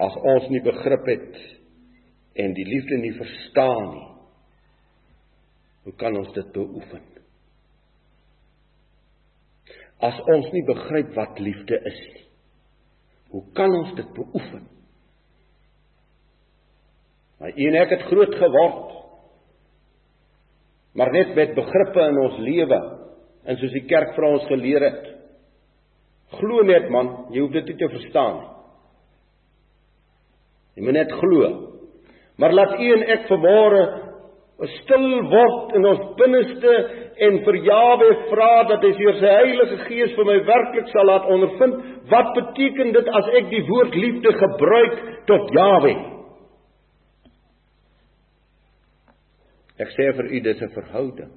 as ons nie begrip het en die liefde nie verstaan nie, hoe kan ons dit beoefen? As ons nie begryp wat liefde is nie, hoe kan ons dit beoefen? Maar u en ek het groot geword. Maar net met begrippe in ons lewe en soos die kerk vir ons geleer het. Glo net man, jy hoef dit nie te verstaan nie. Jy moet net glo. Maar laat u en ek vanmôre stil word in ons binneste en vir Jawe vra dat hy deur sy Heilige Gees vir my werklik sal laat ondervind wat beteken dit as ek die woord liefde gebruik tot Jawe. Ek sê vir u dis 'n verhouding.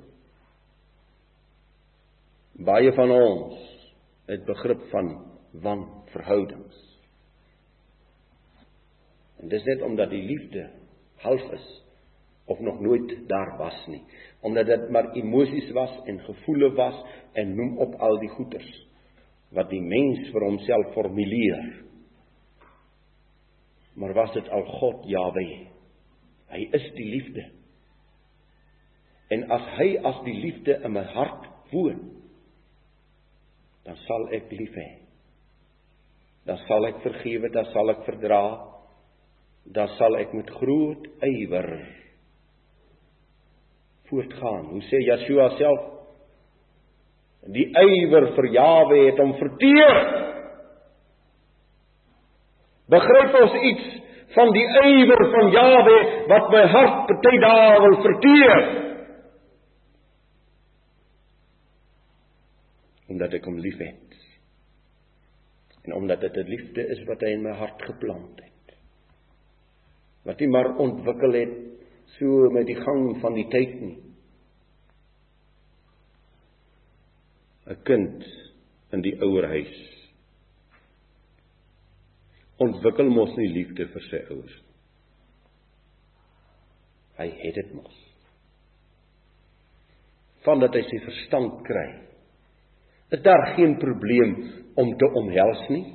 Baie van ons het begrip van wanverhoudings. En dis net omdat die liefde half is of nog nooit daar was nie, omdat dit maar emosies was en gevoele was en noem op al die goeters wat die mens vir homself formuleer. Maar was dit al God Jawe? Hy is die liefde. En as hy as die liefde in my hart woon, dan sal ek lief hê. Dan sal ek vergewe, dan sal ek verdra, dan sal ek met groot ywer voortgaan. Hoe sê Yeshua self? Die ywer vir Jawe het hom verteer. Begryp ons iets van die ywer van Jawe wat my hart party dae wil verteer? Omdat ek hom liefhet. En omdat dit 'n liefde is wat hy in my hart geplant het wat nie maar ontwikkel het so met die gang van die tyd nie. 'n Kind in die ouerhuis ontwikkel mos nie liefde vir sy ouers nie. Hy het dit mos. Vandat hy sy verstand kry, is daar geen probleem om te omhels nie.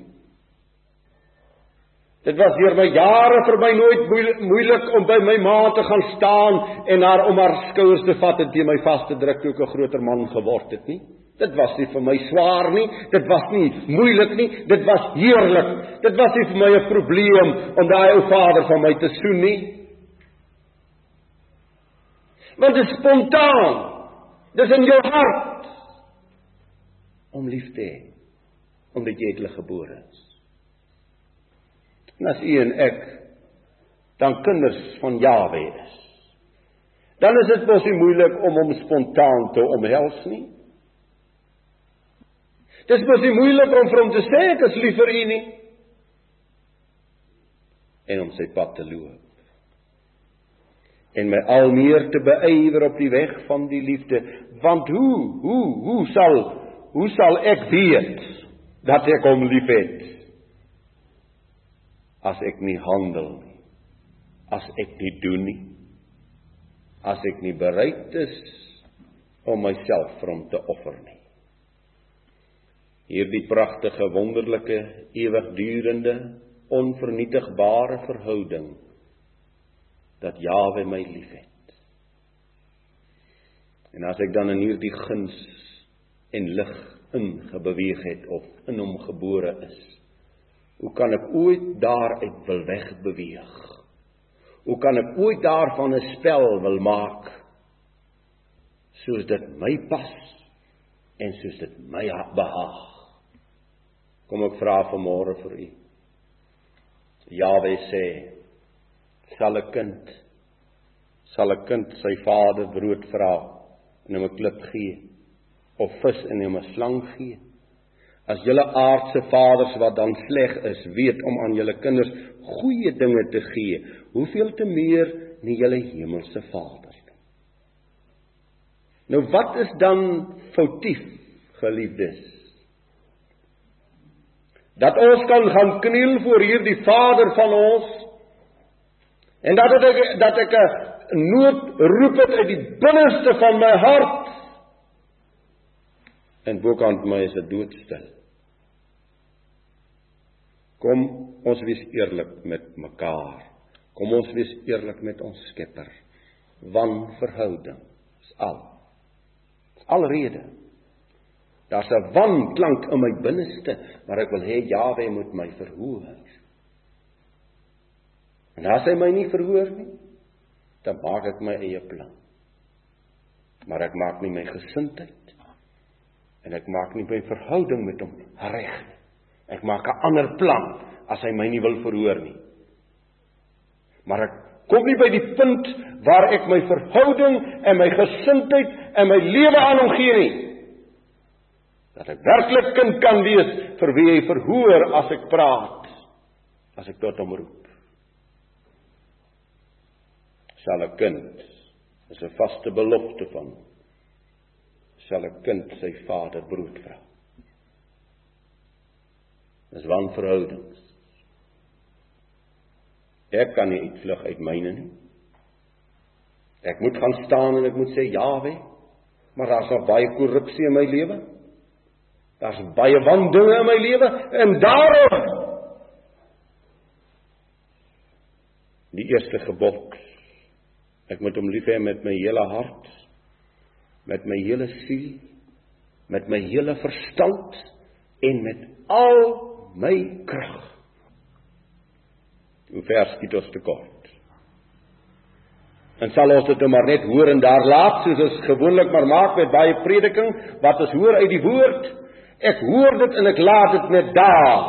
Dit was deur my jare vir my nooit moeilik om by my ma te gaan staan en haar om haar skouers te vat en teen my vas te druk toe ek 'n groter man geword het nie. Dit was nie vir my swaar nie, dit was nie moeilik nie, dit was heerlik. Dit was nie vir my 'n probleem om daai ou vader van my te soen nie. Want dit is spontaan. Dis in jou hart om lief te hê omdat jy uitlik gebore is. En as u en ek dan kinders van Jawe is, dan is dit mos nie moeilik om hom spontaan te omhels nie. Dis mos nie moeilik om vir hom te sê ek is lief vir u nie en om sy pad te loop. En my al meer te beywer op die weg van die liefde, want hoe, hoe, hoe sal hoe sal ek weet dat ek hom liefhet? As ek nie handel nie, as ek nie doen nie, as ek nie bereid is om myself vir hom te offer nie. Hierdie pragtige, wonderlike, ewigdurende, onvernietigbare verhouding dat Jawe my liefhet. En as ek dan in hierdie guns en lig ingebeweeg het of in hom gebore is, Hoe kan ek ooit daaruit wil wegbeweeg? Hoe kan ek ooit daarvan 'n spel wil maak soos dit my pas en soos dit my behaag? Kom ek vra vanmôre vir u. Jawe sê: "Sal 'n kind sal 'n kind sy vader brood vra en hom 'n klip gee of vis en hom 'n slang gee?" As julle aardse vaders wat dan sleg is, weet om aan julle kinders goeie dinge te gee, hoeveel te meer nie julle hemelse Vader nie. Nou wat is dan foutief, geliefdes? Dat ons kan gaan kniel voor hierdie Vader van ons en dat ek dat ek 'n nood roep uit die binneste van my hart en bokant my is 'n doodstil. Kom ons wees eerlik met mekaar. Kom ons wees eerlik met ons Skepper. Wanverhouding is al. Is alrede. Daar's 'n wanklank in my binneste, maar ek wil hê Jawe moet my verhoor. En as hy my nie verhoor nie, dan maak ek my eie plan. Maar ek maak nie my gesindheid en ek maak nie my verhouding met hom reg nie. Ek maak 'n ander plan as hy my nie wil verhoor nie. Maar ek kom nie by die punt waar ek my verhouding en my gesindheid en my lewe aan hom gee nie. Dat ek werklik kind kan wees vir wie hy verhoor as ek praat, as ek tot hom roep. Sal 'n kind is 'n vaste belofte van sal 'n kind sy vader brood vra. Dis wanverhoudings. Ek kan nie uitvlug uit myne nie. Ek moet gaan staan en ek moet sê Jawe, maar daar's nog baie korrupsie in my lewe. Daar's baie wandinge in my lewe en daarom die eerste gebod. Ek moet hom lief hê met my hele hart, met my hele siel, met my hele verstand en met al my krag. Hoe ver skiet ons te kort? En sal ons dit nou maar net hoor en daar laat soos ons gewoonlik maar maak met baie prediking wat ons hoor uit die woord. Ek hoor dit en ek laat dit net daar.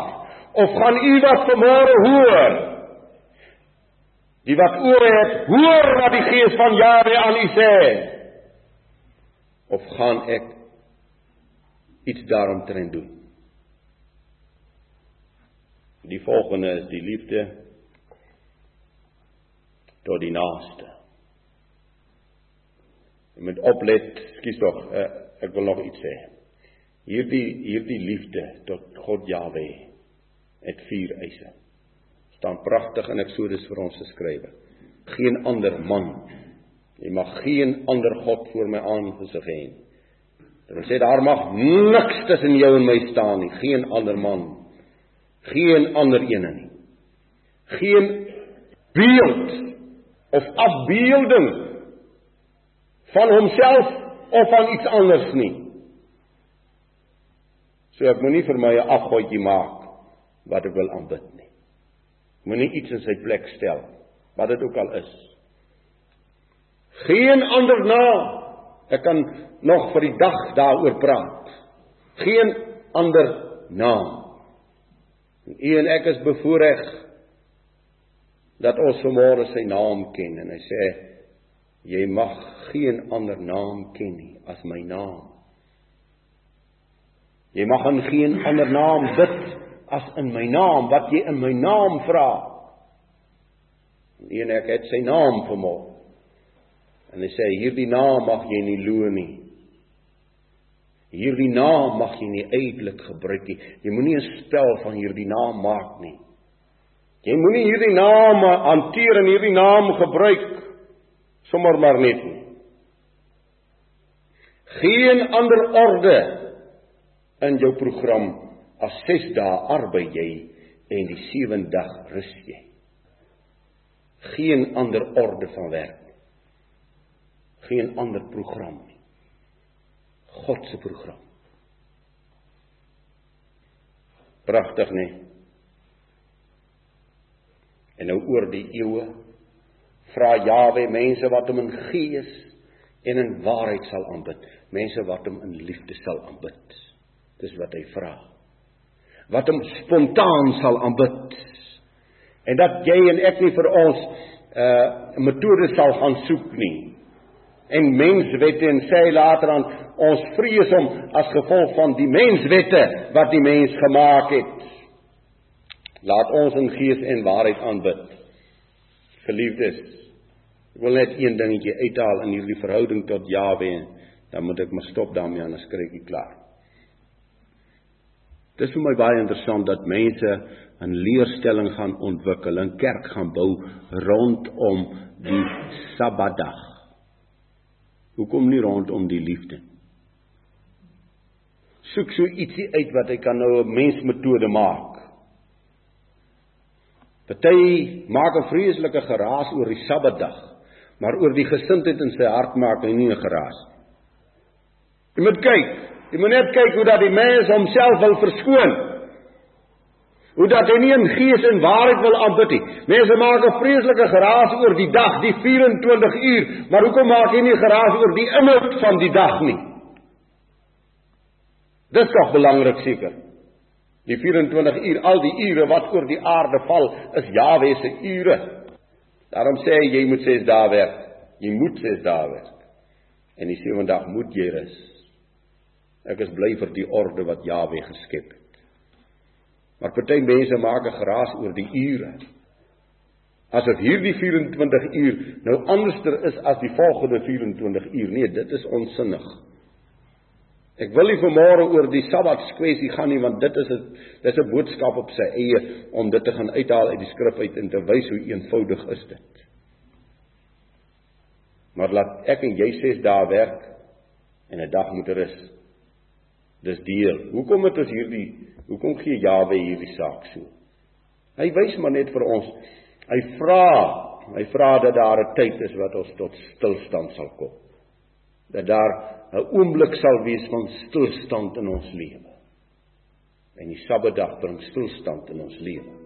Of gaan u wat vanmôre hoor? Die wat ore het, hoor wat die Gees van Jahwe aan u sê. Of gaan ek iets daaromtrent doen? Die volgende is die liefde tot die naaste. Jy moet oplet, skus tog, uh, ek wil nog iets sê. Hierdie hierdie liefde tot God Jahwe het vier eise. staan pragtig in Eksodus vir ons geskrywe. Geen ander man. Jy mag geen ander god voor my aangesig hê nie. Dit wil sê daar mag niks tussen jou en my staan nie, geen ander man geen ander ene nie. Geen beeld of afbeelding van homself of van iets anders nie. So ek moenie vir my 'n afgodjie maak wat ek wil aanbid nie. Moenie iets in sy plek stel wat dit ook al is. Geen ander naam. Ek kan nog vir die dag daaroor praat. Geen ander naam. U en ek is bevoorreg dat ons vanmôre sy naam ken en hy sê jy mag geen ander naam ken nie as my naam. Jy mag in geen ander naam bid as in my naam wat jy in my naam vra. En ek het sy naam vanmôre. En hy sê hierdie naam mag jy nie loon nie. Hierdie naam mag jy nie uitelik gebruik nie. Jy moenie 'n spel van hierdie naam maak nie. Jy moenie hierdie naam hanteer en hierdie naam gebruik sommer maar net nie. Geen ander orde in jou program as 6 dae arbei jy en die 7de dag rus jy. Geen ander orde van werk. Geen ander program nie. God se program. Pragtig nê? En nou oor die eeue vra Jawe mense wat hom in gees en in waarheid sal aanbid, mense wat hom in liefde sal aanbid. Dis wat hy vra. Wat hom spontaan sal aanbid. En dat jy en ek nie vir ons 'n uh, metode sal gaan soek nie. En menswette en sê later aan ons vrees hom as gevolg van die menswette wat die mens gemaak het. Laat ons in gees en waarheid aanbid. Geliefdes, ek wil net een dingetjie uithaal in hierdie verhouding tot Jawe, dan moet ek maar stop daarmee anders kry ek klaar. Dit is vir my baie interessant dat mense 'n leerstelling gaan ontwikkel en kerk gaan bou rondom die Sabbatdag. Hoekom nie rondom die liefde? soek so ietsie uit wat hy kan nou 'n mensmetode maak. Party maak 'n vreeslike geraas oor die Sabbatdag, maar oor die gesindheid in sy hart maak hy nie 'n geraas. Jy moet kyk, jy moet net kyk hoe dat die mens homself wil verskoon. Hoe dat hy nie in gees en waarheid wil aanbid nie. Mense maak 'n vreeslike geraas oor die dag, die 24 uur, maar hoekom maak jy nie geraas oor die inhoud van die dag nie? Dis tog belangrik seker. Die 24 uur, al die ure wat oor die aarde val, is Jahwe se ure. Daarom sê hy jy moet 6 dae werk. Jy moet 6 dae werk. En die sewende dag moet jy rus. Ek is bly vir die orde wat Jahwe geskep het. Maar party mense maak 'n geraas oor die ure. Asof hierdie 24 uur nou anderster is as die volgende 24 uur. Nee, dit is onsinnig. Ek wil nie vanmôre oor die Sabbatskwessie gaan nie want dit is 'n dis 'n boodskap op sy eie om dit te gaan uithaal uit die skrif uit en te wys hoe eenvoudig is dit. Maar laat ek en jy 6 dae werk en 'n dag moet rus. Dis deel. Hoekom het ons hierdie hoekom gee Jawe hierdie saak so? Hy wys maar net vir ons. Hy vra, hy vra dat daar 'n tyd is wat ons tot stilstand sal kom. Dat daar 'n oomblik sal wees van stilstand in ons lewe. En die Sabbatdag bring stilstand in ons lewe.